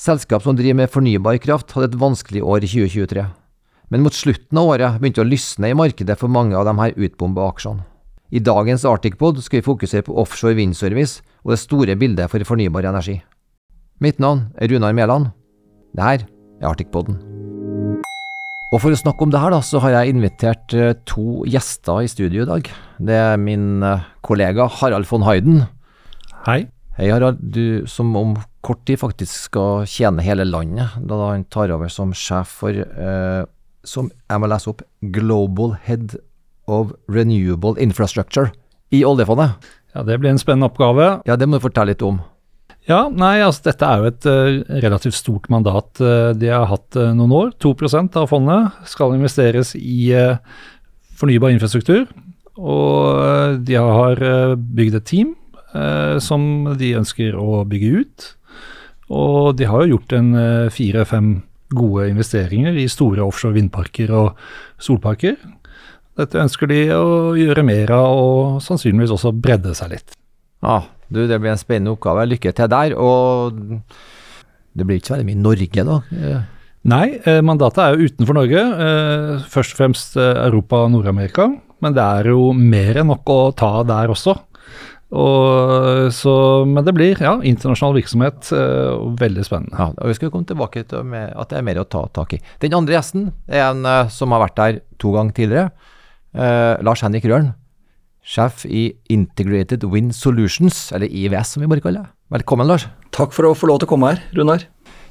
Selskap som driver med fornybar kraft hadde et vanskelig år i 2023. Men mot slutten av året begynte å lysne i markedet for mange av de her utbomba aksjene. I dagens Arctic-pod skal vi fokusere på offshore vindservice og det store bildet for fornybar energi. Mitt navn er Runar Mæland. Det her er Arctic-poden. Og for å snakke om det her, da, så har jeg invitert eh, to gjester i studio i dag. Det er min eh, kollega Harald von Heiden. Hei. Hei, Harald. Du som om kort tid faktisk skal tjene hele landet, da han tar over som sjef for, eh, som jeg må lese opp, Global Head of Renewable Infrastructure i oljefondet. Ja, Det blir en spennende oppgave. Ja, det må du fortelle litt om. Ja, nei, altså Dette er jo et uh, relativt stort mandat uh, de har hatt uh, noen år. 2 av fondet skal investeres i fornybar infrastruktur. Og de har bygd et team som de ønsker å bygge ut. Og de har jo gjort en fire-fem gode investeringer i store offshore vindparker og solparker. Dette ønsker de å gjøre mer av, og sannsynligvis også bredde seg litt. Ja, du, det blir en spennende oppgave. Lykke til der. Og det blir ikke så veldig mye Norge, da? Nei, eh, mandatet er jo utenfor Norge. Eh, først og fremst eh, Europa og Nord-Amerika. Men det er jo mer enn nok å ta der også. Og, så, men det blir ja, internasjonal virksomhet Uh, veldig spennende. Ja, og Vi skal komme tilbake til at det er mer å ta tak i. Den andre gjesten er en som har vært der to ganger tidligere. Uh, Lars Henrik Røren sjef i Integrated Wind Solutions, eller IVS som vi bare kaller det. Velkommen, Lars. Takk for å få lov til å komme her, Runar.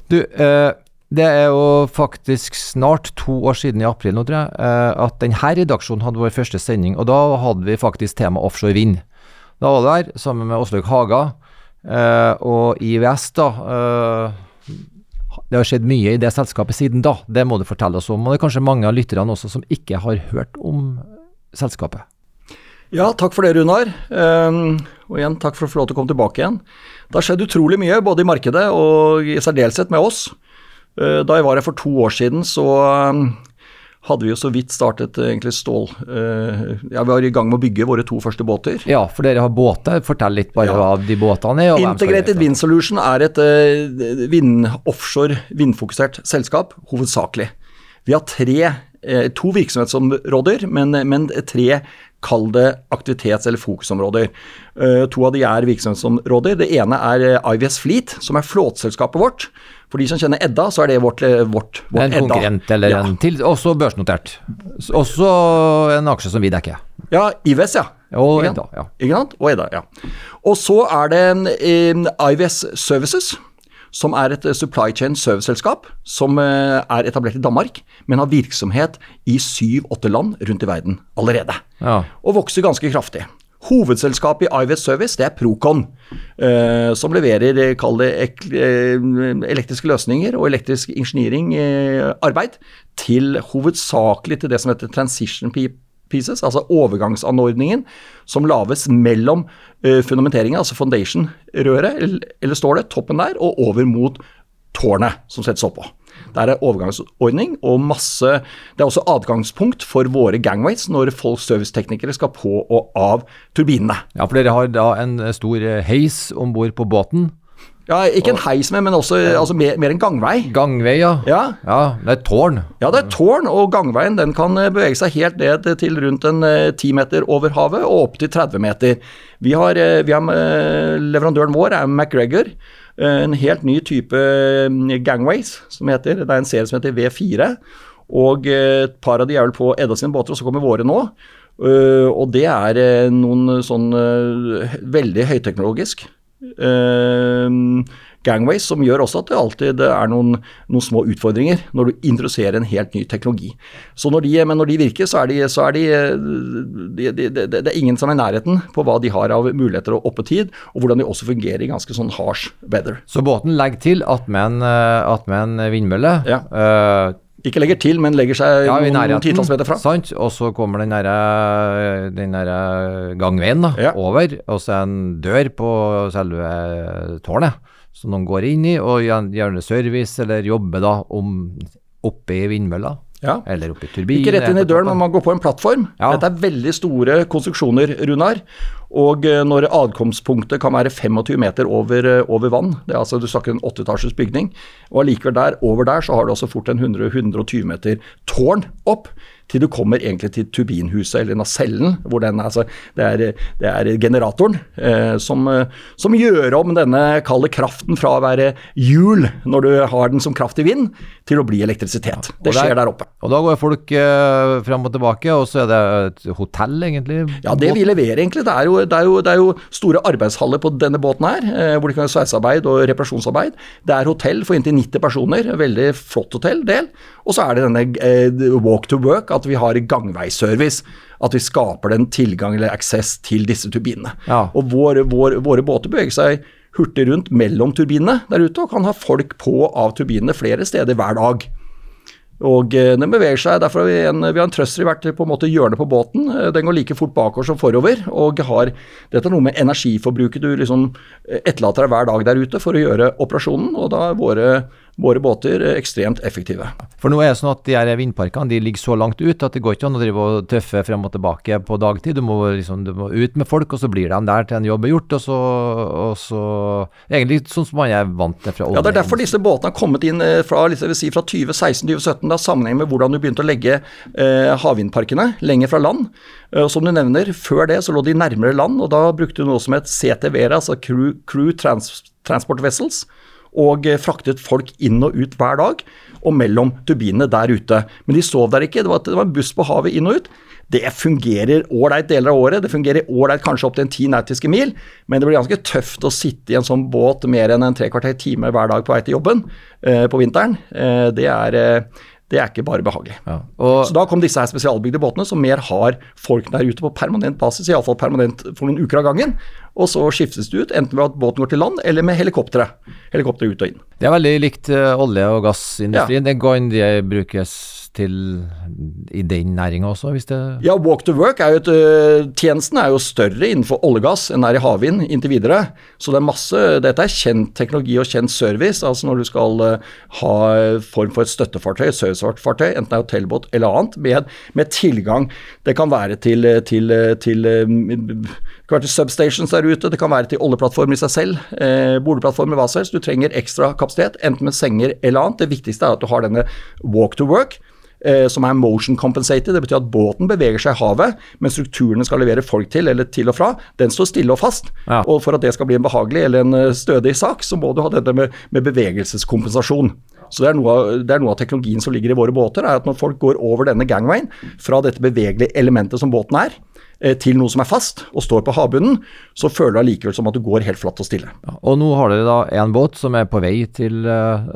Du, eh, det er jo faktisk snart to år siden, i april nå, tror jeg, eh, at denne redaksjonen hadde vår første sending, og da hadde vi faktisk tema offshore vind. Da var det der sammen med Åslaug Haga Uh, og IVS, da. uh, det har skjedd mye i det selskapet siden da, det må du fortelle oss om. Og det er kanskje mange av lytterne også som ikke har hørt om selskapet. Ja, takk for det, Runar. Um, og igjen, takk for å få lov til å komme tilbake igjen. Det har skjedd utrolig mye, både i markedet og i særdeleshet med oss. Uh, da jeg var her for to år siden, så hadde vi jo så vidt startet uh, egentlig stål... Uh, ja, Vi var i gang med å bygge våre to første båter. Ja, for dere har båter. Fortell litt bare ja. hva de båtene er. Integrated Wind Solution er et vind, offshore vindfokusert selskap, hovedsakelig. Vi har tre, to virksomhetsområder, men, men tre Kall det aktivitets- eller fokusområder. Uh, to av de er virksomhetsområder. Det ene er uh, IVS Fleet, som er flåtselskapet vårt. For de som kjenner Edda, så er det vårt, uh, vårt, vårt en Edda. konkurrent eller ja. en til, også børsnotert. Også en aksje som vi dekker. Ja, IVS, ja. Og Edda, ja. Ikke sant? Og Edda, ja. Og så er det um, IVS Services som er et supply chain service-selskap som er etablert i Danmark, men har virksomhet i syv-åtte land rundt i verden allerede ja. og vokser ganske kraftig. Hovedselskapet i IVS Service det er Procon, eh, som leverer eh, kall det eh, elektriske løsninger og elektrisk ingeniering-arbeid eh, til hovedsakelig til det som heter transition pieces, altså overgangsanordningen som laves mellom uh, fundamenteringen, altså foundation-røret, eller, står det, toppen der, og over mot tårnet som settes oppå. Det er overgangsordning og masse Det er også adgangspunkt for våre gangways når folk serviceteknikere skal på og av turbinene. Ja, for dere har da en stor heis om bord på båten? Ja, Ikke en heis med, men også altså mer, mer, en gangvei. Gangvei, ja. ja. ja. Det er tårn. Ja, det er tårn, og gangveien den kan eh, bevege seg helt ned til rundt en eh, ti meter over havet og opp til 30 meter. Vi har, eh, vi har Leverandøren vår er McGregor. En helt ny type gangways, som heter. Det er en serie som heter V4. Og et par av de er vel på Edda sine båter, og så kommer våre nå. Og det er noen sånn veldig høyteknologisk. Uh, gangways, som gjør også at det alltid er noen, noen, små utfordringer når du introduserer en helt ny teknologi. Så når de, men når de virker, så er, de, så er de, de, de, Det er ingen som er i nærheten på hva de har av muligheter og oppetid, og hvordan de også fungerer i ganske sånn harsh weather. Så båten legger til attmed en, eh, en vindmølle? Ja. Uh, ikke legger til, men legger seg ja, noen titalls meter fra. Sant, og så kommer den der, den der gangveien da, ja. over, og så er en dør på selve tårnet som noen går inn i, og gjerne service eller jobber da om oppe i vindmølla. Ja. Eller oppe i turbinen. Ikke rett inn i døren, men man går på en plattform. Ja. Dette er veldig store konstruksjoner, Runar. Og eh, når adkomstpunktet kan være 25 meter over, eh, over vann, det er altså du snakker en åtteetasjes bygning, og allikevel der, over der så har du altså fort en 100-120 meter tårn opp til du kommer egentlig til turbinhuset, eller nacellen, hvor den altså, det, er, det er generatoren eh, som, som, gjør om denne kalde kraften fra å være hjul når du har den som kraft i vind, til å bli elektrisitet. Det skjer der oppe. Og da går folk eh, frem og tilbake, og så er det et hotell, egentlig? Ja, det vi leverer, egentlig. Det er jo, det er jo, det er jo store arbeidshaller på denne båten her, eh, hvor det kan være sveisearbeid og reparasjonsarbeid. Det er hotell for inntil 90 personer, veldig flott hotell, del. Og så er det denne eh, walk to work, at vi har gangveiservice. At vi skaper den tilgang eller access til disse turbinene. Ja. Og vår, vår, våre båter beveger seg hurtig rundt mellom turbinene der ute, og kan ha folk på og av turbinene flere steder hver dag. Og eh, den beveger seg, derfor har vi en, vi har en trøster vært på en måte hjørne på båten. Eh, den går like fort bakover som forover. og har, Dette er noe med energiforbruket du liksom eh, etterlater deg hver dag der ute for å gjøre operasjonen. og da er våre våre båter er ekstremt effektive. For nå er det sånn at de her vindparkene de ligger så langt ut at det går ikke an å drive og tøffe frem og tilbake på dagtid. Du må, liksom, du må ut med folk, og så blir de der til en jobb er gjort. og så, og så Egentlig sånn som man er vant til fra olje. Ja, Det er derfor disse båtene har kommet inn eh, fra, si, fra 2016-2017. Det har sammenheng med hvordan du begynte å legge eh, havvindparkene lenger fra land. Eh, og som du nevner, Før det så lå de nærmere land, og da brukte du noe som het CTV, altså Crew, crew Trans Transport Vessels og eh, fraktet folk inn og ut hver dag, og mellom turbinene der ute. Men de sov der ikke, det var, det var en buss på havet inn og ut. Det fungerer ålreit deler av året, det fungerer ålreit kanskje opp til en ti nautiske mil, men det blir ganske tøft å sitte i en sånn båt mer enn en tre kvarter time hver dag på vei til jobben eh, på vinteren. Eh, det er eh, det er ikke bare behagelig. Ja. Og, så da kom disse her spesialbygde båtene, som mer har folk der ute på permanent basis, iallfall permanent for noen uker av gangen. Og så skiftes det ut, enten ved at båten går til land, eller med helikoptre. Helikoptre ut og inn. Det er veldig likt uh, olje- og gassindustrien. Ja. Det går inn, de brukes til i den næringa også, hvis det Ja, walk to work er jo et uh, Tjenesten er jo større innenfor oljegass enn er i havvind inntil videre. Så det er masse Dette er kjent teknologi og kjent service. Altså når du skal uh, ha form for et støttefartøy, et servicefartøy, enten det er hotellbåt eller annet, med, med, tilgang. Det kan være til, til, til det til substations der ute, det kan være til oljeplattformer i seg selv, eh, boligplattformer, hva som helst. Du trenger ekstra kapasitet, enten med senger eller annet. Det viktigste er at du har denne walk to work eh, som er motion compensated. Det betyr at båten beveger seg i havet, men strukturene skal levere folk til eller til og fra, den står stille og fast. Ja. Og for at det skal bli en behagelig eller en eh, stødig sak, så må du ha dette med, med bevegelseskompensasjon. Så det er, av, det er, noe av, teknologien som ligger i våre båter, er at når folk går over denne gangwayen, fra dette bevegelige elementet som båten er, Eh, til noe som er fast og står på havbunnen, så føler du allikevel som at du går helt flatt og stille. Ja, og nå har dere da en båt som er på vei til øh,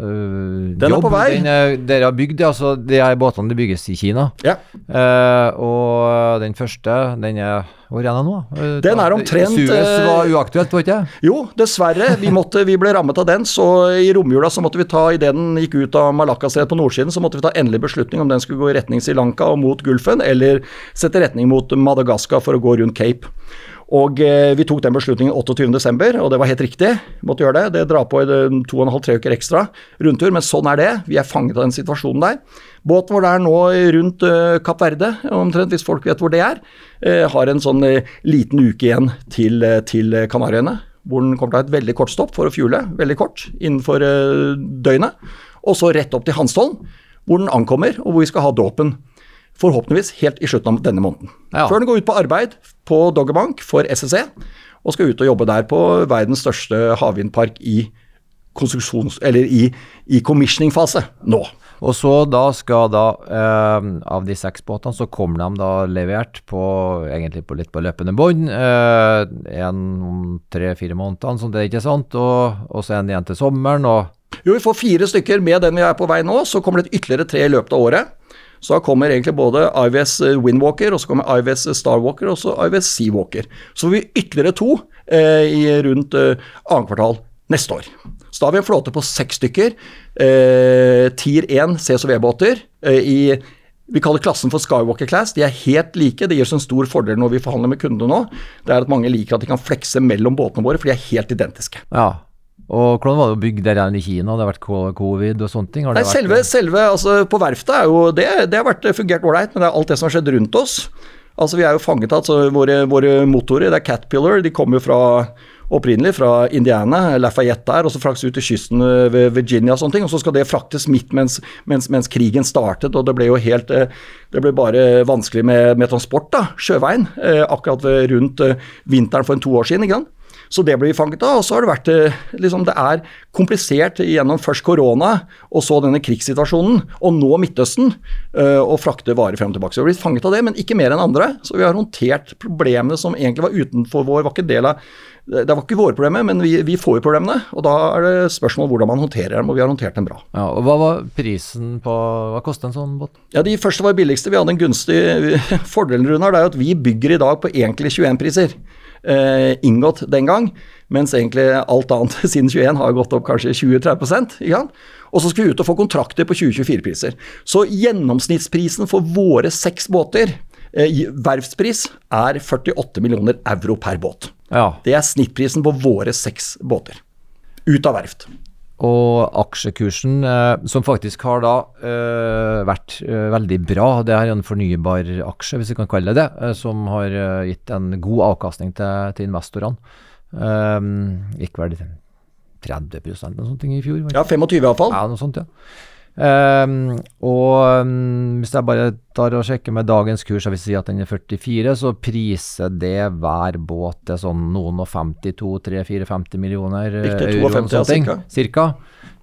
Den jobb. er på vei. Den er, dere har bygd, altså de her båtene de bygges i Kina. Ja. Uh, og den første, den er hvor er den nå? Den er omtrent Suez var uaktuelt, var ikke det? Jo, dessverre. Vi, måtte, vi ble rammet av den. Så i romjula så måtte vi ta, idet den gikk ut av Malaccastredet på nordsiden, så måtte vi ta endelig beslutning om den skulle gå i retning Sri Lanka og mot Gulfen, eller sette retning mot Madagaskar for å gå rundt Cape. Og eh, Vi tok den beslutningen 28.12., og det var helt riktig. Måtte gjøre Det Det drar på i to og en halv, tre uker ekstra rundtur, men sånn er det. Vi er fanget av den situasjonen der. Båten vår er nå rundt uh, Kapp Verde, omtrent hvis folk vet hvor det er. Uh, har en sånn liten uke igjen til, til Kanariøyene. Hvor den kommer til å ha et veldig kort stopp for å fuele, veldig kort, innenfor døgnet. Og så rett opp til Hanstholm, hvor den ankommer, og hvor vi skal ha dåpen. Forhåpentligvis helt i slutten av denne måneden. Ja. Før den går ut på arbeid på Doggerbank for SSE, og skal ut og jobbe der på verdens største havvindpark i konstruksjons... Eller i, i commissioning-fase nå. Og så da skal da, eh, av de seks båtene, så kommer de da levert på egentlig på litt på løpende bånd. Eh, en om tre-fire måneder, sånn det er ikke sant, og, og så en igjen til sommeren. og Jo, vi får fire stykker med den vi er på vei nå, så kommer det ytterligere tre i løpet av året. Så da kommer egentlig både IVS Windwalker, og så kommer IVS Starwalker og så IVS Seawalker. Så får vi ytterligere to eh, i rundt eh, annet kvartal neste år. Så da har vi en flåte på seks stykker. Eh, Tier 1 CSOV-båter eh, i vi kaller klassen for Skywalker Class. De er helt like. Det gir oss en stor fordel når vi forhandler med kundene nå. Det er at mange liker at de kan flekse mellom båtene våre, for de er helt identiske. Ja, og Hvordan var det å bygge der igjen i Kina? Det har vært covid og sånne ting? Nei, selve, selve, altså På verftet er jo det, det har vært fungert ålreit, men det er alt det som har skjedd rundt oss. Altså Vi er jo fanget av altså, våre, våre motorer. Det er Catpillar. De kommer jo fra opprinnelig fra Indiana, Lafayette der, og så fraktes ut til kysten ved Virginia og sånne ting. Og så skal det fraktes midt mens, mens, mens krigen startet, og det ble jo helt eh, Det ble bare vanskelig med, med transport, da, sjøveien, eh, akkurat rundt eh, vinteren for en to år siden. ikke sant? Så det ble vi fanget av. Og så har det vært liksom, Det er komplisert gjennom først korona, og så denne krigssituasjonen, og nå Midtøsten, å frakte varer frem og tilbake. Så vi har blitt fanget av det, men ikke mer enn andre. Så vi har håndtert problemene som egentlig var utenfor vår, var ikke del av det var ikke våre problemer, men vi, vi får jo problemene. Og da er det spørsmål hvordan man håndterer dem, og vi har håndtert dem bra. Ja, og Hva var prisen på Hva kostet en sånn båt? Ja, De første var billigste. Vi hadde en gunstig Fordelen Runar, er jo at vi bygger i dag på egentlig 21-priser. Eh, inngått den gang, mens egentlig alt annet siden 21 har gått opp kanskje 20-30 ikke sant? Og så skal vi ut og få kontrakter på 2024-priser. Så gjennomsnittsprisen for våre seks båter Eh, verftspris er 48 millioner euro per båt. Ja. Det er snittprisen på våre seks båter. Ut av verft. Og aksjekursen, eh, som faktisk har da eh, vært eh, veldig bra, det er en fornybar aksje, hvis vi kan kalle det det, som har gitt en god avkastning til, til investorene. gikk vel 30% eller noe sånt i fjor? Ja, 25 iallfall. Ja, noe sånt, ja. Um, og um, hvis jeg bare tar og sjekker med dagens kurs, jeg vil si at den er 44, så priser det hver båt til sånn noen og 52, 3-4-50 millioner Riktig, euro. 52, ja, cirka. cirka.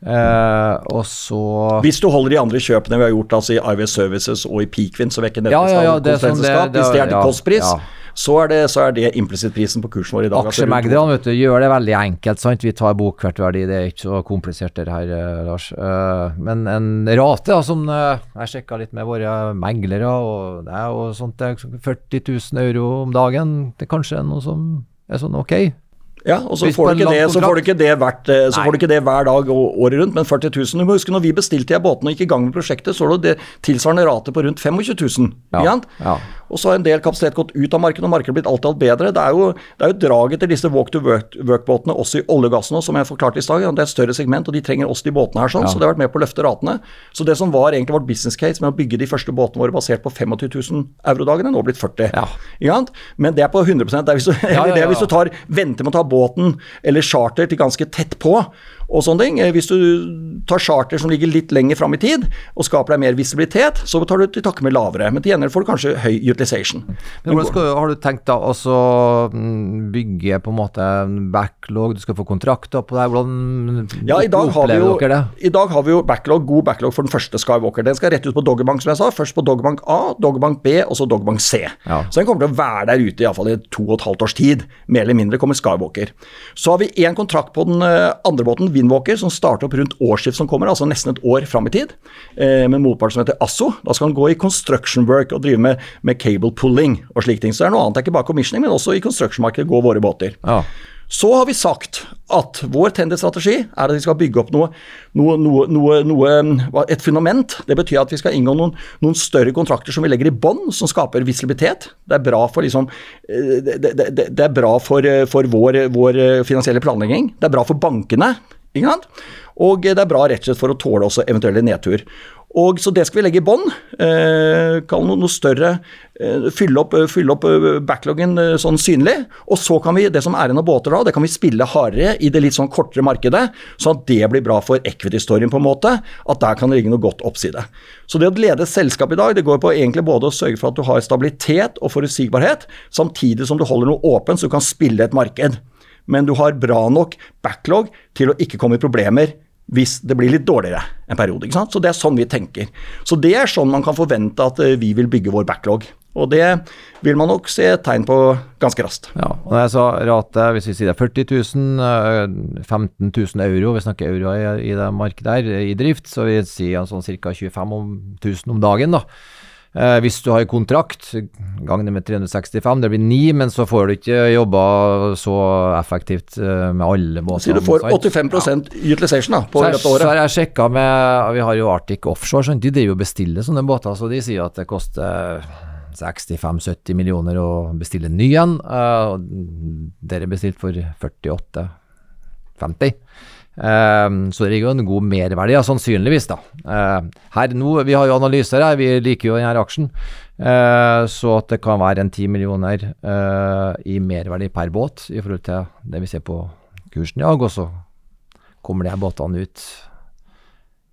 Uh, og så Hvis du holder de andre kjøpene vi har gjort altså i IV Services og i Peakwind, så vekker ja, ja, ja, det, sånn det, det, hvis det er til kostpris, ja så er det, så er det implisittprisen på kursen vår i dag. Altså Aksjemeglerne du, gjør det veldig enkelt. sant? Vi tar bokvertverdi, det er ikke så komplisert det her, eh, Lars. Uh, men en rate da, som uh, jeg sjekka litt med våre meglere, og det jo sånt, det er 40 000 euro om dagen. Det er kanskje noe som er sånn ok? Ja, og så får, du ikke det, så får du ikke det, hvert, så får du ikke det hver dag og året rundt, men 40 000. Du må huske når vi bestilte de båtene og gikk i gang med prosjektet, så lå det tilsvarende rate på rundt 25 000. Ja, ja. Og så har en del kapasitet gått ut av markedet, og markedet har blitt alt alt bedre. Det er jo, det er jo draget til disse walk to work-båtene også i olje og gass nå, som jeg forklarte i stad. Det er et større segment, og de trenger også de båtene her, sånn, ja. så det har vært med på å løfte ratene. Så det som var egentlig vårt business case med å bygge de første båtene våre basert på 25 000 euro-dagene, er nå blitt 40. Ja. Men det er på 100 det er hvis du, ja, det er hvis du tar, venter med å ta båten eller charter til ganske tett på og sånne ting. Eh, hvis du tar charter som ligger litt lenger fram i tid, og skaper deg mer visibilitet, så tar du til takke med lavere. Men til gjengjeld får du kanskje høy utilization. Men hvordan skal, Har du tenkt da å bygge på en måte en backlog, du skal få kontrakter på det? Hvordan ja, i dag har vi jo, dere det? I dag har vi jo backlog, god backlog for den første Skywalker. Den skal rett ut på Doggerbank, som jeg sa. Først på Doggerbank A, Doggerbank B, og så Doggerbank C. Ja. Så den kommer til å være der ute iallfall i to og et halvt års tid. Mer eller mindre kommer Skywalker. Så har vi én kontrakt på den eh, andre båten, Windwalker, som starter opp rundt årsskift som kommer, altså nesten et år fram i tid, eh, med en motpart som heter Asso. Da skal han gå i construction work og drive med, med cable pulling og slike ting. Så det er noe annet, det er ikke bare commissioning, men også i construction-markedet går våre båter. Ja. Så har vi sagt at vår tenderstrategi er at vi skal bygge opp noe, noe, noe, noe, et fundament. Det betyr at vi skal inngå noen, noen større kontrakter som vi legger i bånn, som skaper visibilitet. Det er bra for, liksom, eh, det, det, det er bra for, eh, for vår, vår, finansielle planlegging. Det er bra for bankene. Og det er bra rett og slett for å tåle også eventuelle nedtur. Og Så det skal vi legge i bånn. Eh, Kall noe, noe større. Eh, fylle, opp, fylle opp eh, backloggen eh, sånn synlig. Og så kan vi, det som er igjen av båter da, det kan vi spille hardere i det litt sånn kortere markedet. Sånn at det blir bra for equity-storyen på en måte. At der kan det ligge noe godt oppside. Så det å lede et selskap i dag, det går på egentlig både å sørge for at du har stabilitet og forutsigbarhet, samtidig som du holder noe åpent så du kan spille et marked men du har bra nok backlog til å ikke komme i problemer hvis det blir litt dårligere en periode. ikke sant? Så Det er sånn vi tenker. Så Det er sånn man kan forvente at eh, vi vil bygge vår backlog. Og det vil man nok se tegn på ganske raskt. Ja, og jeg sa rate, hvis vi sier det er 40 000, 15 000 euro, vi snakker euro i, i det markedet her, i drift, så vi sier sånn ca. 25 000 om dagen. da. Eh, hvis du har kontrakt, gang det med 365, det blir ni, men så får du ikke jobba så effektivt eh, med alle båtene. Så du får 85 ja. utilization da, på dette året? Så har jeg sjekka med Vi har jo Arctic Offshore, sånn, de driver jo bestiller sånne båter, så de sier at det koster 65-70 millioner å bestille en ny en. Uh, dere bestilt for 48-50. Um, så det ligger jo en god merverdi, ja, sannsynligvis. da. Uh, her nå, Vi har jo analyser her, vi liker jo denne aksjen. Uh, så at det kan være en 10 millioner uh, i merverdi per båt i forhold til det vi ser på kursen i dag. Og så kommer de her båtene ut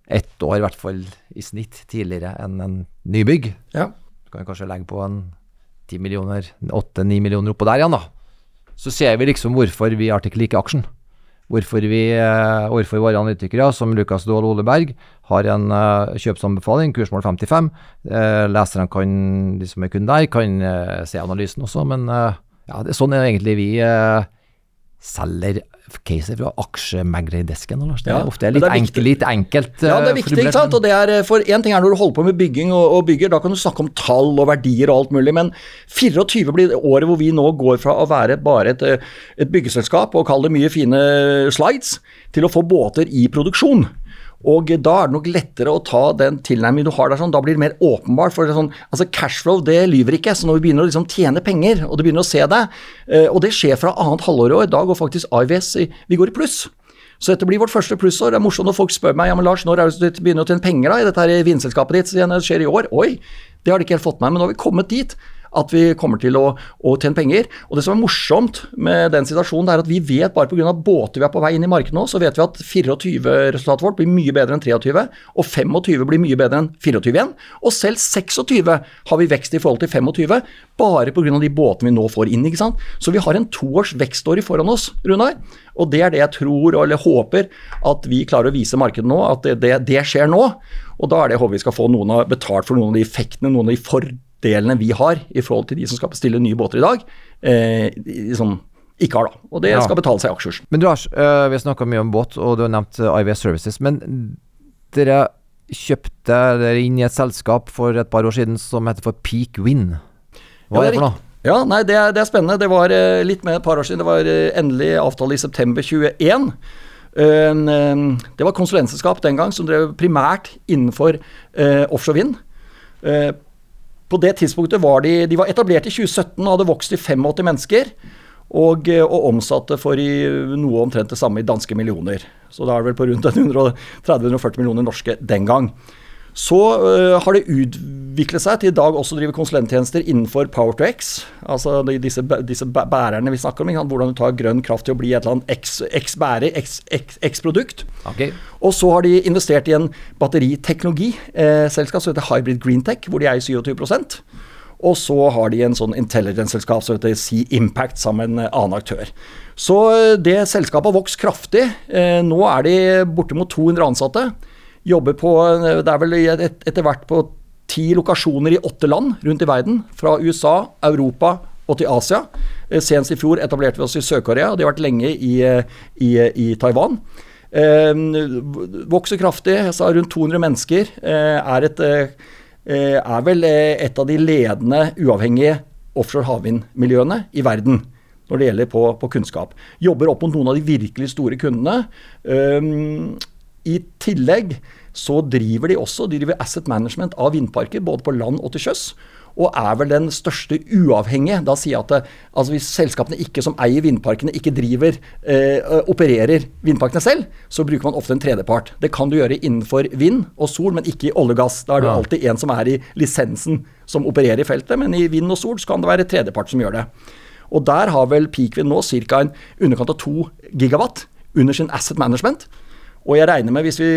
ett år, i hvert fall i snitt, tidligere enn en nybygg. Ja. Så kan vi kanskje legge på en 10 millioner, 8-9 millioner oppå der igjen, da. Så ser vi liksom hvorfor vi Arctic liker aksjen hvorfor, vi, eh, hvorfor våre analytikere, som Lukas Dahl Oleberg, har en uh, kjøpsanbefaling, kursmål 55. Uh, eh, leserne kan, de som er kun der, kan uh, se analysen også, men ja, det, sånn er egentlig vi selger caser fra aksjemeglerdesken. Det er ofte litt, er enkel, litt enkelt. Ja, det er viktig. ikke sant? Og det er, for Én ting er når du holder på med bygging og, og, bygger, da kan du snakke om tall og verdier og alt mulig, men 24 blir året hvor vi nå går fra å være bare et, et byggeselskap og kalle det mye fine slides, til å få båter i produksjon. Og da er det nok lettere å ta den tilnærmingen du har der, sånn, da blir det mer åpenbart. for sånn, altså Cashflow det lyver ikke. så Når vi begynner å liksom tjene penger, og du begynner å se det, eh, og det skjer fra annet halvår i år, da går faktisk IVS i, vi går i pluss. Så dette blir vårt første plussår. Det er morsomt når folk spør meg ja, men Lars, når er det du begynner å tjene penger da, i dette her vinselskapet ditt? Så det skjer i år. Oi, det har de ikke helt fått med men nå har vi kommet dit at vi kommer til å, å, tjene penger. Og Det som er morsomt med den situasjonen, det er at vi vet bare pga. båter vi er på vei inn i markedet nå, så vet vi at 24-resultatet vårt blir mye bedre enn 23, og 25 blir mye bedre enn 24 igjen. Og selv 26 har vi vekst i forhold til 25, bare pga. de båtene vi nå får inn. ikke sant? Så vi har en toårs vekstår i foran oss, Runar. Og det er det jeg tror, eller håper, at vi klarer å vise markedet nå, at det, det, det skjer nå. Og da er det jeg håper vi skal få noen av betalt for noen av de effektene, noen av de fordelene delene vi har i forhold til de som skal bestille nye båter i dag, eh, liksom, ikke har. da, Og det ja. skal betale seg i aksjekursen. Men du har, uh, Vi har snakka mye om båt, og du har nevnt uh, IVS Services. Men dere kjøpte dere inn i et selskap for et par år siden som heter for Peak Win. Hva ja, er det for noe? Ja, nei, det er, det er spennende. Det var uh, litt mer et par år siden. Det var endelig avtale i september 21. det var konsulentselskap den gang som drev primært innenfor offshore vind. På det tidspunktet var de, de var etablert i 2017 og hadde vokst til 85 mennesker. Og, og, omsatte for i noe omtrent det samme i danske millioner. Så da er det vel på rundt 130-140 millioner norske den gang. Så uh, har det utviklet seg til i dag også å drive konsulenttjenester innenfor Power to X. Altså de, disse, disse, bærerne vi snakker om. Hvordan du tar grønn kraft til å bli et eller annet X-bærer, X-produkt. Okay. Og så har de investert i en batteriteknologiselskap eh, som heter Hybrid Greentech, hvor de eier 27% og så har de en sånn intelligence-selskap som heter Sea Impact sammen med en annen aktør. Så eh, det selskapet har vokst kraftig. Eh, nå er de bortimot 200 ansatte. Jobber på Det er vel et, etter hvert på ti lokasjoner i åtte land rundt i verden. Fra USA, Europa og til Asia. Eh, senest i fjor etablerte vi oss i Sør-Korea, og de har vært lenge i, i, i Taiwan. Eh, vokser kraftig, jeg sa rundt 200 mennesker. Eh, er, et, eh, er vel et av de ledende uavhengige offshore havvindmiljøene i verden når det gjelder på, på, kunnskap. Jobber opp mot noen av de virkelig store kundene. I tillegg så driver de også de driver asset management av vindparker, både på land og til sjøs. Og er vel den største uavhengige. Da sier jeg at det, altså hvis selskapene ikke som eier vindparkene, ikke driver, eh, opererer vindparkene selv, så bruker man ofte en tredjepart. Det kan du gjøre innenfor vind og sol, men ikke i olje og gass. Da er det ja. alltid en som er i lisensen som opererer i feltet, men i vind og sol så kan det være tredjepart som gjør det. Og der har vel Peakwind nå ca. en underkant av to gigawatt under sin asset management. Og jeg regner med hvis vi,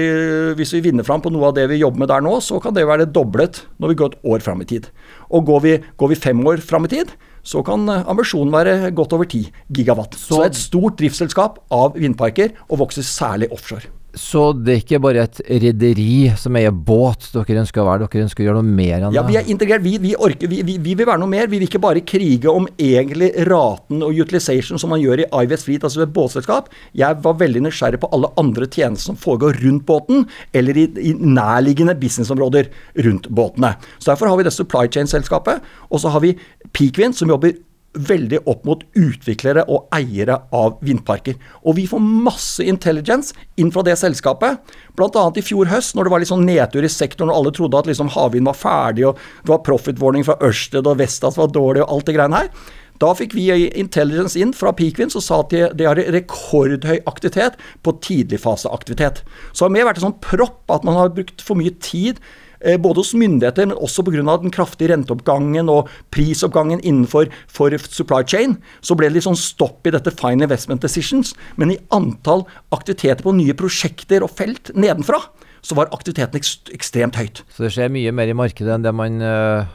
hvis vi vinner fram på noe av det vi jobber med der nå, så kan det være doblet når vi går et år fram i tid. Og går vi, går vi fem år fram i tid, så kan ambisjonen være godt over 10 gigawatt. Så, så et stort driftsselskap av vindparker, og vokser særlig offshore. Så det er ikke bare et rederi som eier båt dere ønsker å være, dere ønsker å gjøre noe mer enn det? Ja, vi er integrert. Vi, vi, orker, vi, vi, vil være noe mer. Vi vil ikke bare krige om egentlig raten og utilization som man gjør i Ives Fleet, altså et båtselskap. Jeg var veldig nysgjerrig på alle andre tjenester som foregår rundt båten, eller i, i nærliggende businessområder rundt båtene. Så Derfor har vi det supply chain-selskapet, og så har vi Peakwind, som jobber veldig opp mot utviklere og eiere av vindparker. Og vi får masse intelligence inn fra det selskapet. Bl.a. i fjor høst, når det var litt sånn nedtur i sektoren og alle trodde at liksom havvind var ferdig, og det var profit warning fra Ørsted og Vestas var dårlig og alt det greiene her. Da fikk vi intelligence inn fra Peakwind som sa at de har rekordhøy aktivitet på tidligfaseaktivitet. Så det har mer vært en sånn propp at man har brukt for mye tid både hos myndigheter, men også pga. den kraftige renteoppgangen og prisoppgangen innenfor supply chain, så ble det litt sånn stopp i dette fine investment decisions. Men i antall aktiviteter på nye prosjekter og felt nedenfra, så var aktiviteten ekstremt høyt. Så det skjer mye mer i markedet enn det man uh,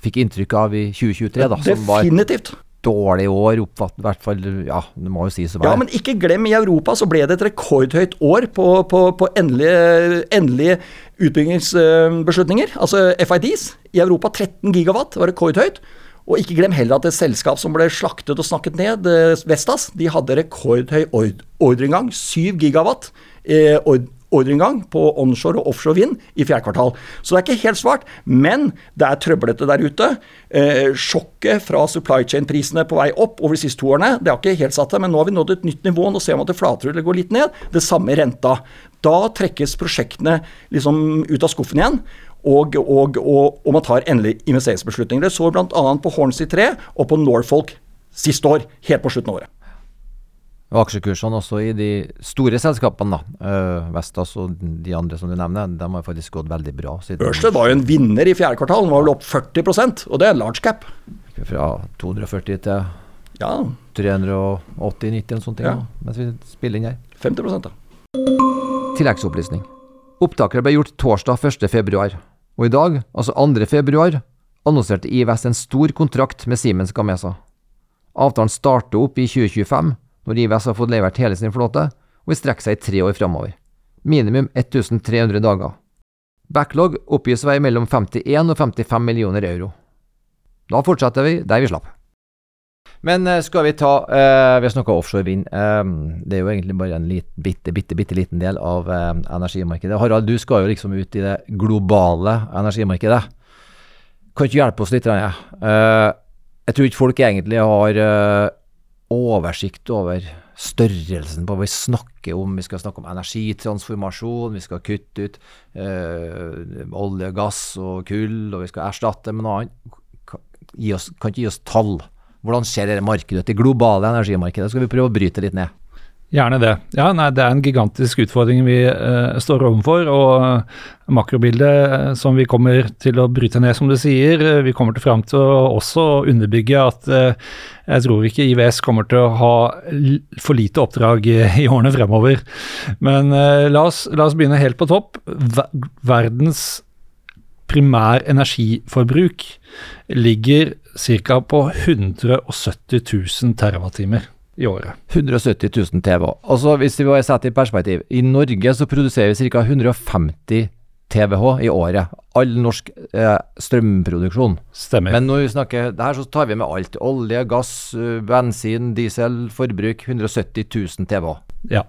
fikk inntrykk av i 2023, da? Definitivt. Dårlig år, oppfatt, i hvert fall, ja, det må jo sies å være. Ja, men ikke glem, i Europa så ble det et rekordhøyt år på, på, på endelige, endelige utbyggingsbeslutninger, altså FIDs. I Europa 13 gigawatt var rekordhøyt. Og ikke glem heller at et selskap som ble slaktet og snakket ned, eh, Vestas, de hadde rekordhøy ordreinngang. 7 gigawatt eh, ordreinngang på onshore og offshore vind i fjerde kvartal. Så det er ikke helt svart, men det er trøblete der ute. Eh, sjokket fra supply chain-prisene på vei opp over de siste to årene, det har ikke helt satt seg, men nå har vi nådd et nytt nivå. Nå ser man at det flater eller går litt ned. Det samme renta. Da trekkes prosjektene liksom ut av skuffen igjen. Og, og, og, og man tar endelig investeringsbeslutninger. Det så bl.a. på Hornsea 3 og på Norfolk siste år, helt på slutten av året. Og aksjekursene også i de store selskapene, da, uh, Vestas og de andre som du nevner, de har faktisk gått veldig bra. Ørsted var jo en vinner i fjerde kvartal, den var vel opp 40% og det er large cap. Fra 240 til ja. 380-90 eller sånt, ja. mens vi spiller inn her. 50 da. Tilleggsopplysning. Opptaket ble gjort torsdag 1.2, og i dag, altså 2.2, annonserte IVS en stor kontrakt med Siemens Gamesa. Avtalen starter opp i 2025 når IVS har fått levert hele sin flåte, og vil strekke seg i tre år framover. Minimum 1300 dager. Backlog oppgis å være mellom 51 og 55 millioner euro. Da fortsetter vi der vi slapp. Men eh, skal vi ta uh, Vi har snakka offshore vind. Eh, det er jo egentlig bare en lit, bitte, bitte, bitte liten del av eh, energimarkedet. Harald, du skal jo liksom ut i det globale energimarkedet. Kan ikke hjelpe oss litt? Uh, jeg tror ikke folk egentlig har eh, oversikt over størrelsen på hva vi snakker om. Vi skal snakke om energitransformasjon, vi skal kutte ut eh, olje, gass og kull, og vi skal erstatte med noe annet. Oss, kan ikke gi oss tall. Hvordan ser dette markedet ut? Det globale energimarkedet skal vi prøve å bryte litt ned. Gjerne det. Ja, nei, Det er en gigantisk utfordring vi uh, står overfor. Og uh, makrobildet uh, som vi kommer til å bryte ned, som du sier, vi kommer til fram til å også underbygge at jeg tror ikke IVS kommer til å ha for lite oppdrag i, i årene fremover. Men la oss, la, oss, begynne helt på topp. Verdens primær energiforbruk ligger ca. på 170 000 TWh i året. 170 000 TV. Altså, hvis vi bare setter i perspektiv, i Norge så produserer vi ca. 150 TWh i året. All norsk eh, strømproduksjon. Stemmer. Men når vi snakker det her, så tar vi med alt. Olje, gass, eh, bensin, diesel, forbruk. 170 000 TWh. Ja.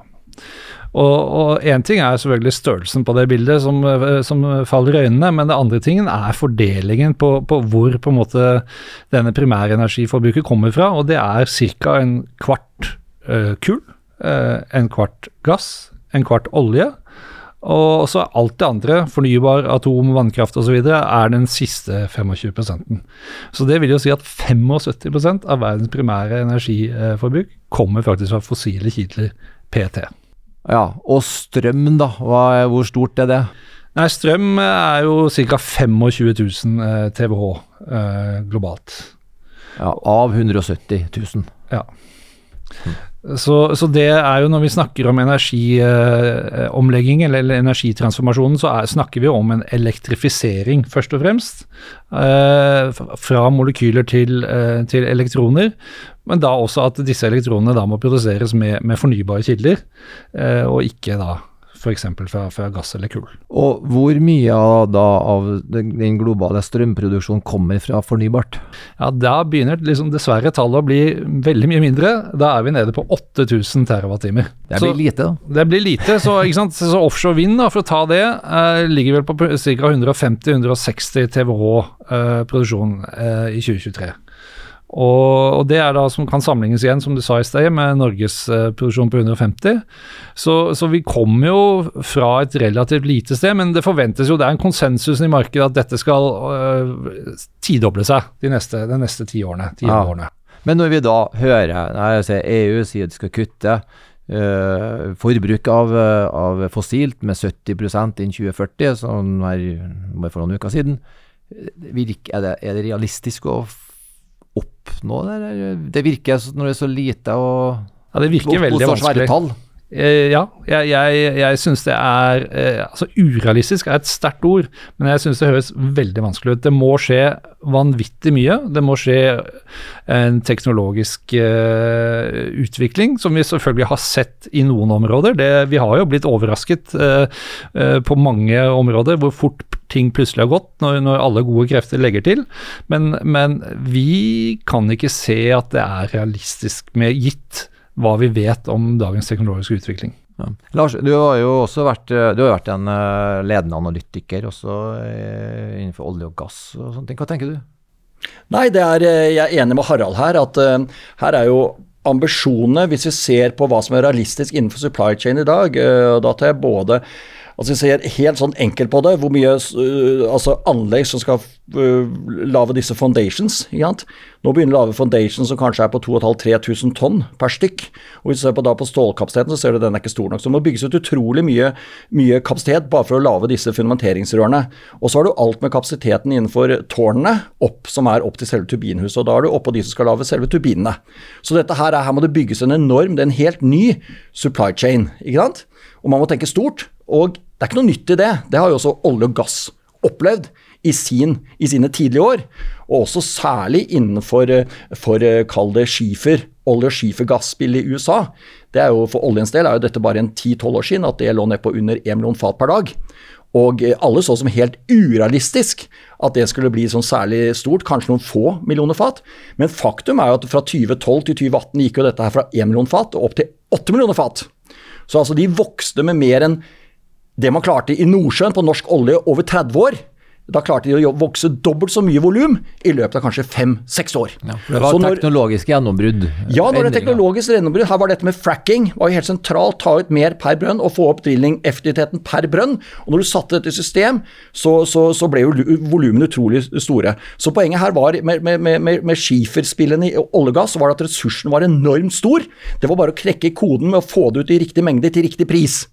Og én ting er selvfølgelig størrelsen på det bildet som, eh, som, faller i øynene, men det andre tingen er fordelingen på, på hvor på en måte denne primærenergiforbruket kommer fra. Og det er ca. en kvart uh, kull, uh, en kvart gass, en kvart olje. Og så alt det andre, fornybar, atom, vannkraft osv., er den siste 25% Så det vil jo si at 75% av verdens primære energiforbruk kommer faktisk fra fossile kilder PT. Ja, Og strøm, da? Hva, hvor stort er det? Nei, Strøm er jo ca. 25 000 TWh eh, globalt. Ja, Av 170 000. Ja. Så, så, det er jo når vi snakker om energiomlegging eh, eller, eller energitransformasjonen, så er, snakker vi om en elektrifisering, først og fremst. Eh, fra molekyler til, eh, til, elektroner. Men da også at disse elektronene da må produseres med, med fornybare kilder, eh, og ikke da f.eks. Fra, fra gass eller kull. Og hvor mye av, da, av den globale strømproduksjonen kommer fra fornybart? Ja, Da begynner liksom dessverre tallet å bli veldig mye mindre. Da er vi nede på 8000 TWh. Det blir lite, da. Det blir lite, så, så offshore vind, da, for å ta det, eh, ligger vel på ca. 150-160 TWh eh, produksjon eh, i 2023. Og, og, det er da som kan sammenlignes igjen, som du sa i sted, med Norges uh, produksjon på 150. Så, så, vi kommer jo fra et relativt lite sted, men det forventes jo, det er en konsensus i markedet at dette skal uh, tidoble seg de neste, de neste ti årene. Ti ja. årene. Men når vi da hører nei, jeg ser EU sier de skal kutte eh, forbruk av, eh, av fossilt med 70% innen 2040, sånn her bare for noen uker siden, virk, er, det, er det realistisk å oppnå det? Det virker når det er så lite og Ja, det virker veldig vanskelig. Eh, ja, jeg, jeg, jeg syns det er eh, Altså, urealistisk er et sterkt ord, men jeg syns det høres veldig vanskelig ut. Det må skje vanvittig mye. Det må skje en teknologisk uh, utvikling, som vi selvfølgelig har sett i noen områder. Det, vi har jo blitt overrasket uh, uh, på mange områder hvor fort ting plutselig har gått, når, når alle gode krefter legger til. Men, men vi kan ikke se at det er realistisk med gitt hva vi vet om dagens teknologiske utvikling. Ja. Lars, du har jo også vært, eh, du har vært en eh, ledende analytiker også eh, innenfor olje og gass og sånne ting. Hva tenker du? Nei, det er, jeg er enig med Harald her. at Her er jo ambisjonene, hvis vi ser på hva som er realistisk innenfor supply chain i dag, eh, da tar jeg både Altså jeg ser helt sånn enkelt på det, hvor mye uh, altså anlegg som skal uh, lage disse foundations. Ikke sant? Nå begynner å lage foundations som kanskje er på 2500-3000 tonn per stykk. Og Hvis du ser på, da på stålkapasiteten, så ser du den er ikke stor nok. Så det må bygges ut utrolig mye, mye kapasitet bare for å lage disse fundamenteringsrørene. Og så har du alt med kapasiteten innenfor tårnene opp, som er opp til selve turbinhuset. Og da er du oppå de som skal lage selve turbinene. Så dette her, er, her må det bygges en enorm, det er en helt ny supply chain. ikke sant? Og man må tenke stort. Og det er ikke noe nytt i det. Det har jo også olje og gass opplevd i, sin, i sine tidlige år. Og også særlig innenfor for, kall det skifer, olje- og skifergasspill i USA. Det er jo For oljens del er jo dette bare en 10-12 år siden at det lå ned på under 1 million fat per dag. Og alle så som helt urealistisk at det skulle bli sånn særlig stort, kanskje noen få millioner fat. Men faktum er jo at fra 2012 til 2018 gikk jo dette her fra 1 million fat og opp til 8 millioner fat. Så altså de vokste med mer enn det man klarte i Nordsjøen på norsk olje over 30 år. Da klarte de å vokse dobbelt så mye volum i løpet av kanskje fem-seks år. Det var når- teknologiske gjennombrudd. ja, når det teknologiske teknologisk gjennombrudd. Her var dette med fracking var helt sentralt. Ta ut mer per brønn og få opp drilling-effektiviteten per brønn. Og når du satte dette i system, så, så, så ble jo lu- volumene utrolig store. Så poenget her var med, med, med, med, skiferspillene i olje og gass, så var det at ressursen var enormt stor. Det var bare å knekke koden med å få det ut i riktig mengde til riktig pris.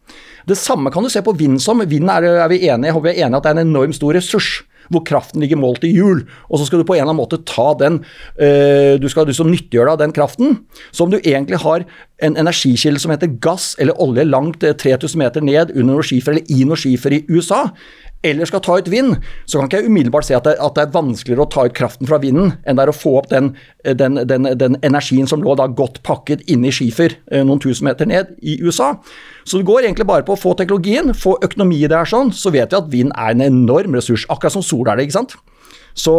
Det samme kan du se på vind som. Vind er, er vi enige, håper er at det er en enormt stor ressurs hvor kraften ligger målt i hjul. Og så skal du på en eller annen måte ta den øh, Du skal liksom nyttiggjøre deg av den kraften. Så om du egentlig har en energikilde som heter gass eller olje langt eh, 3000 meter ned under noe skifer eller i noe skifer i USA, eller skal ta ut vind, så kan ikke jeg umiddelbart se at det, at det er vanskeligere å ta ut kraften fra vinden enn det er å få opp den, den, den, den energien som lå da godt pakket inne i skifer eh, noen tusen meter ned i USA. Så det går egentlig bare på å få teknologien, få økonomi i det her sånn, så vet vi at vind er en enorm ressurs, akkurat som sol er det, ikke sant. Så,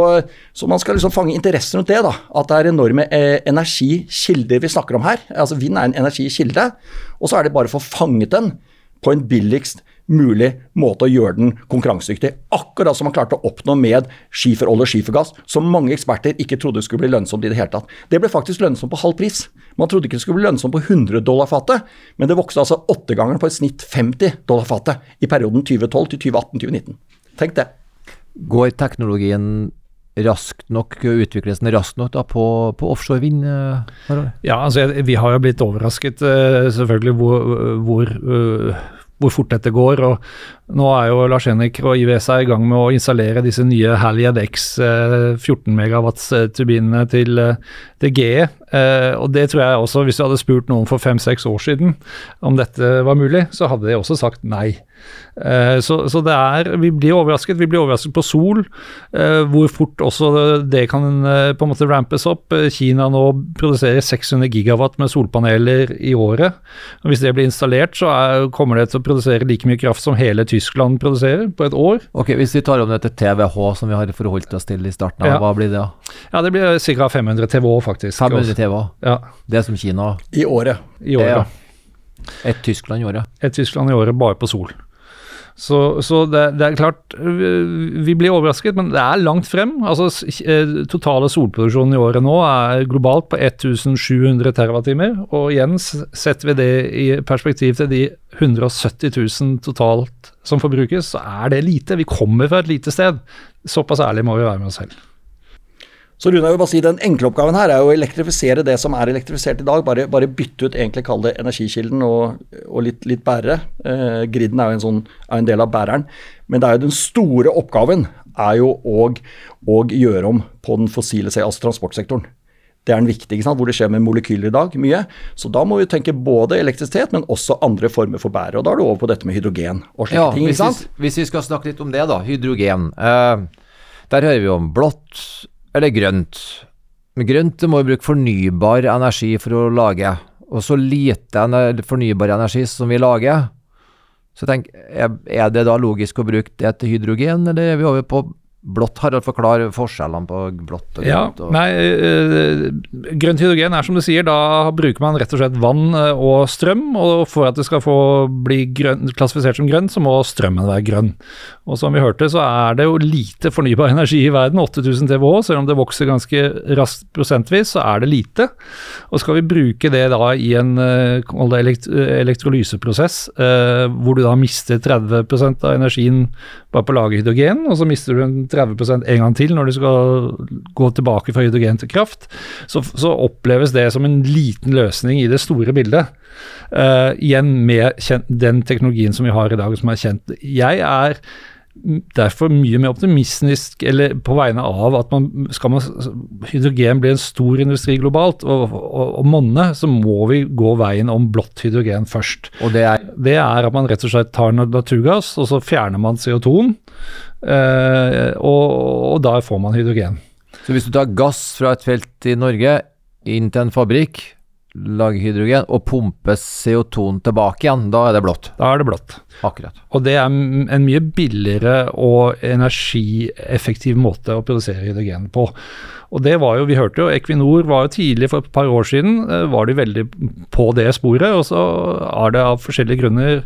så man skal liksom fange interessen rundt det, da. At det er enorme eh, energikilder vi snakker om her. Altså Vind er en energikilde, og så er det bare å få fanget den på en billigst mulig måte å gjøre den konkurransedyktig. Akkurat som man klarte å oppnå med skiferolje og skifergass, som mange eksperter ikke trodde skulle bli lønnsomt i det hele tatt. Det ble faktisk lønnsomt på halv pris. Man trodde ikke det skulle bli lønnsomt på 100 dollar fatet, men det vokste altså åttegangeren på et snitt 50 dollar fatet i perioden 2012 til 2018-2019. Tenk det. Går teknologien raskt nok, utvikles den raskt nok da på, på offshore vind? eh, Ja, altså vi har jo blitt overrasket eh, selvfølgelig hvor, hvor, eh, hvor fort dette går. og Nå er jo Lars Henrik og IWS i gang med å installere disse nye Halliad X eh, 14 megawatts-turbinene til, DG. til GE. Eh, og det tror jeg også, Hvis du hadde spurt noen for fem-seks år siden om dette var mulig, så hadde de også sagt nei. Eh, så, så det er, vi blir overrasket. Vi blir overrasket på sol, eh, hvor fort også det kan eh, på en måte rampes opp. Eh, Kina nå produserer 600 gigawatt med solpaneler i året. Og hvis det blir installert, så er, kommer det til å produsere like mye kraft som hele Tyskland produserer på et år. Ok, Hvis vi tar om dette TVH som vi har forholdt oss til i starten, av, Ja. hva blir det da? Ja, det blir ca. 500 TWh, faktisk. 500 TWH? Ja, Det er som Kina. I året. i året. Ja. Et Tyskland i året. Et Tyskland i året bare på sol. Så, så det, det er klart Vi blir overrasket, men det er langt frem. Altså eh, Totale solproduksjonen i året nå er globalt på 1700 TWh. Og igjen setter vi det i perspektiv til de 170 000 totalt som forbrukes, så er det lite. Vi kommer fra et lite sted. Såpass ærlig må vi være med oss selv. Så Rune, jeg vil bare si Den enkle oppgaven her er å elektrifisere det som er elektrifisert i dag. Bare, bare bytte ut egentlig kall det energikilden og, og litt, litt, bærere. Eh, griden er jo en, sånn, er en, del av bæreren. Men det er jo den store oppgaven er jo å gjøre om på den fossile, altså transportsektoren. Det er den viktige, hvor det skjer med molekyler i dag mye. Så da må vi tenke både elektrisitet, men også andre former for bære. Og da er du over på dette med hydrogen og slike ja, ting. Hvis vi, hvis vi, skal snakke litt om det, da. Hydrogen. Uh, der hører vi om blått eller grønt. Men grønt må vi bruke fornybar energi for å lage. Og så lite fornybar energi som vi lager. Så tenk, er det da logisk å bruke det til hydrogen, eller er vi over på Blått, Harald, forklar forskjellene på blått og grønt. Ja, nei, øh, Grønt hydrogen er som du sier, da bruker man rett og slett vann eh, og strøm. Og for at det skal få bli grønt, klassifisert som grønn, så må strømmen være grønn. Og som vi hørte, så er det jo lite fornybar energi i verden, 8000 TWh. Selv om det vokser ganske raskt prosentvis, så er det lite. Og skal vi bruke det da i en elekt elektrolyseprosess, hvor du da mister 30% av energien bare på å lage hydrogen, og så mister du en 30 en gang til når du skal gå tilbake fra hydrogen til kraft, så, så oppleves det som en liten løsning i det store bildet. Uh, igjen med den teknologien som vi har i dag, som er kjent. Jeg er derfor mye mer optimistisk eller på vegne av at man skal man, hydrogen bli en stor industri globalt og, og, og monne, så må vi gå veien om blått hydrogen først. Og det er? Det er at man rett og slett tar naturgass, og så fjerner man CO2-en. Eh, og, og da får man hydrogen. Så hvis du tar gass fra et felt i Norge inn til en fabrikk, lager hydrogen og pumpe CO2-en tilbake igjen, da er det blått? Da er det blått. Akkurat. Og det er en mye billigere og energieffektiv måte å produsere hydrogen på. Og det var jo, Vi hørte jo Equinor var jo tidlig, for et par år siden, eh, var de veldig på det sporet. Og så er det av forskjellige grunner,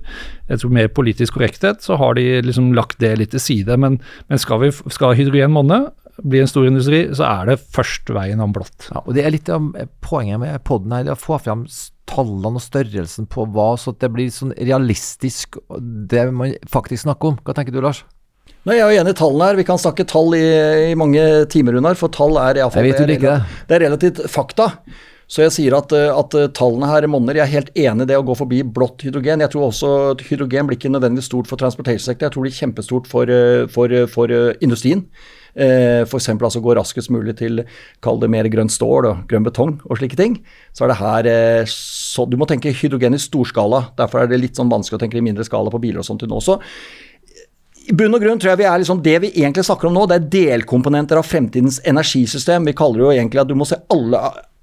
jeg tror mer politisk korrekthet, så har de liksom lagt det litt til side. Men, men skal, vi, skal hydrogen monne, bli en stor industri, så er det først veien om blått. Ja, og Det er litt av poenget med poden her, å få fram tallene og størrelsen på hva, så det blir sånn realistisk det man faktisk snakker om. Hva tenker du, Lars? Nei, Jeg er enig i tallene her. Vi kan snakke tall i, i mange timer, Runar. For tall er iallfall det, det, det er relativt fakta. Så jeg sier at, at, tallene her monner. Jeg er helt enig i det å gå forbi blått hydrogen. Jeg tror også at hydrogen blir ikke nødvendigvis stort for transportation-sektoren. Jeg tror det blir kjempestort for, for, for industrien. Eh, F.eks. altså gå raskest mulig til kall det mer grønt stål og grønn betong og slike ting. Så er det her eh, så Du må tenke hydrogen i storskala. Derfor er det litt sånn vanskelig å tenke i mindre skala på biler og sånt nå også i bunn og grunn tror jeg vi er liksom det vi egentlig snakker om nå, det er delkomponenter av fremtidens energisystem. Vi kaller det jo egentlig at du må se alle,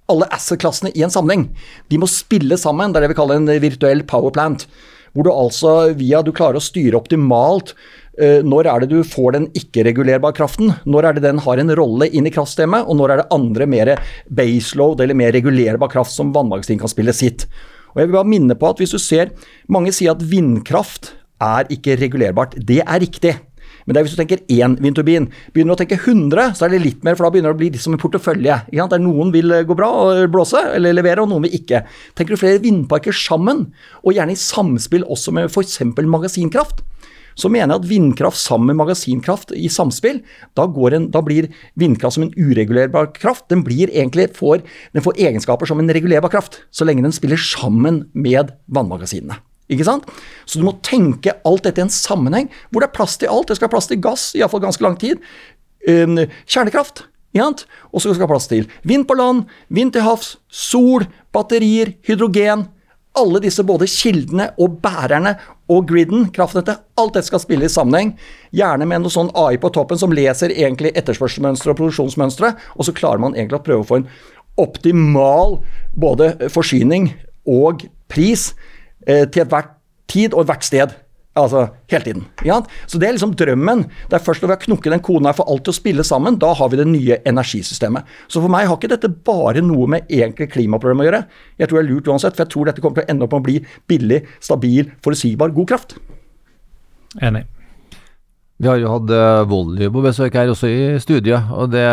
alle asset-klassene i en sammenheng. De må spille sammen. Det er det vi kaller en virtuell power plant. Hvor du altså via du klarer å styre optimalt når er det du får den ikke-regulerbare kraften? Når er det den har en rolle inn i kraftsystemet? Og når er det andre mer baseload eller mer regulerbar kraft som vannmagasin kan spille sitt? Og jeg vil bare minne på at hvis du ser Mange sier at vindkraft er ikke regulerbart. Det er riktig. Men det er hvis du tenker én vindturbin. Begynner du å tenke 100, så er det litt mer, for da begynner det å bli litt som en portefølje. Der noen vil gå bra og blåse, eller levere, og noen vil ikke. Tenker du flere vindparker sammen, og gjerne i samspill også med f.eks. magasinkraft, så mener jeg at vindkraft sammen med magasinkraft i samspill, da, en, da, blir vindkraft som en uregulerbar kraft. Den, får, den får egenskaper som en regulerbar kraft, så lenge den spiller sammen med vannmagasinene. Ikke sant? Så du må tenke alt dette i en sammenheng hvor det er plass til alt. Det skal være plass til gass, iallfall ganske lang tid. Um, kjernekraft. Og så skal det være plass til vind på land, vind til havs, sol, batterier, hydrogen. Alle disse både kildene og bærerne og griden, kraftnettet, alt dette skal spille i sammenheng. Gjerne med noe sånn AI på toppen som leser egentlig etterspørselsmønstre og produksjonsmønstre, og så klarer man egentlig å prøve å få en optimal både forsyning og pris eh, til ethvert tid og ethvert sted. Altså hele tiden. Ja? Så det er liksom drømmen. Det er først når vi har knukket den koden her for alt til å spille sammen, da har vi det nye energisystemet. Så for meg har ikke dette bare noe med egentlig klimaproblemet å gjøre. Jeg tror det er lurt uansett, for jeg tror dette kommer til å ende opp med å bli billig, stabil, forutsigbar, god kraft. Enig. Vi har jo hatt Volley på besøk her også i studiet, og det,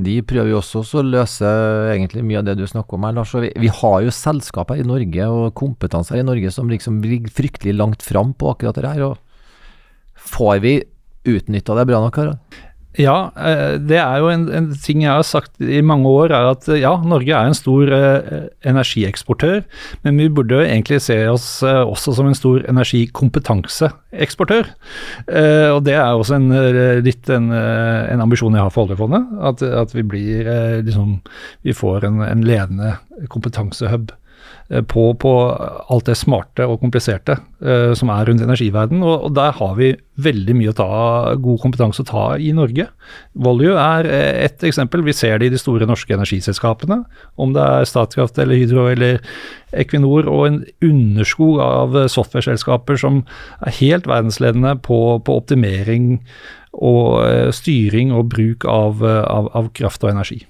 de prøver jo også å løse egentlig mye av det du snakker om her, Lars. Vi, vi, har jo selskap her i Norge og kompetanse her i Norge som liksom ligger fryktelig langt fram på akkurat det her. og Får vi utnytta det bra nok? Harald? Ja, eh, det er jo en, en, ting jeg har sagt i mange år, er at ja, Norge er en stor eh, energieksportør, men vi burde jo egentlig se oss eh, også som en stor energikompetanseeksportør. Eh, og det er også en, eh, litt en, eh, en, ambisjon jeg har for oljefondet, at, at vi blir liksom Vi får en, en ledende kompetansehub. Eh, på, på, alt det smarte og kompliserte uh, som er rundt energiverden. Og, og, der har vi veldig mye ta, god kompetanse å ta i Norge. Volue er eh, ett eksempel. Vi ser det i de store norske energiselskapene. Om det er Statkraft eller Hydro eller Equinor, og en underskog av software-selskaper som er helt verdensledende på, på optimering og uh, styring og bruk av, av, av kraft og energi.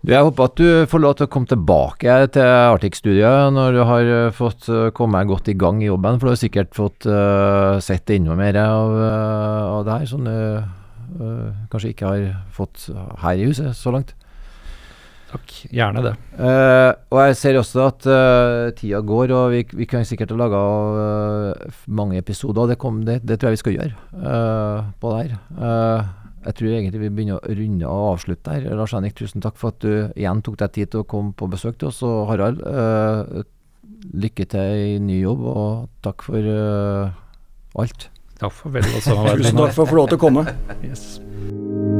Jeg håper at du får lov til å komme tilbake til Arctic-studiet når du har eh, fått eh, komme godt i gang i jobben, for du har sikkert fått uh, sett enda mer av, av det her som du uh, kanskje ikke har fått her i huset så langt. Takk, gjerne det. Uh, og jeg ser også at uh, tida går, og vi, vi kan sikkert lage uh, mange episoder. Det, kom, det, det, tror jeg vi skal gjøre på det her. Jeg tror egentlig vi begynner å runde og avslutte her. Lars Henrik, tusen takk for at du igjen tok deg tid til å komme på besøk til oss. Og Harald, uh, lykke til i ny jobb, og takk for uh, alt. Takk for vel også. samarbeid. Tusen takk for å få lov til å komme. yes.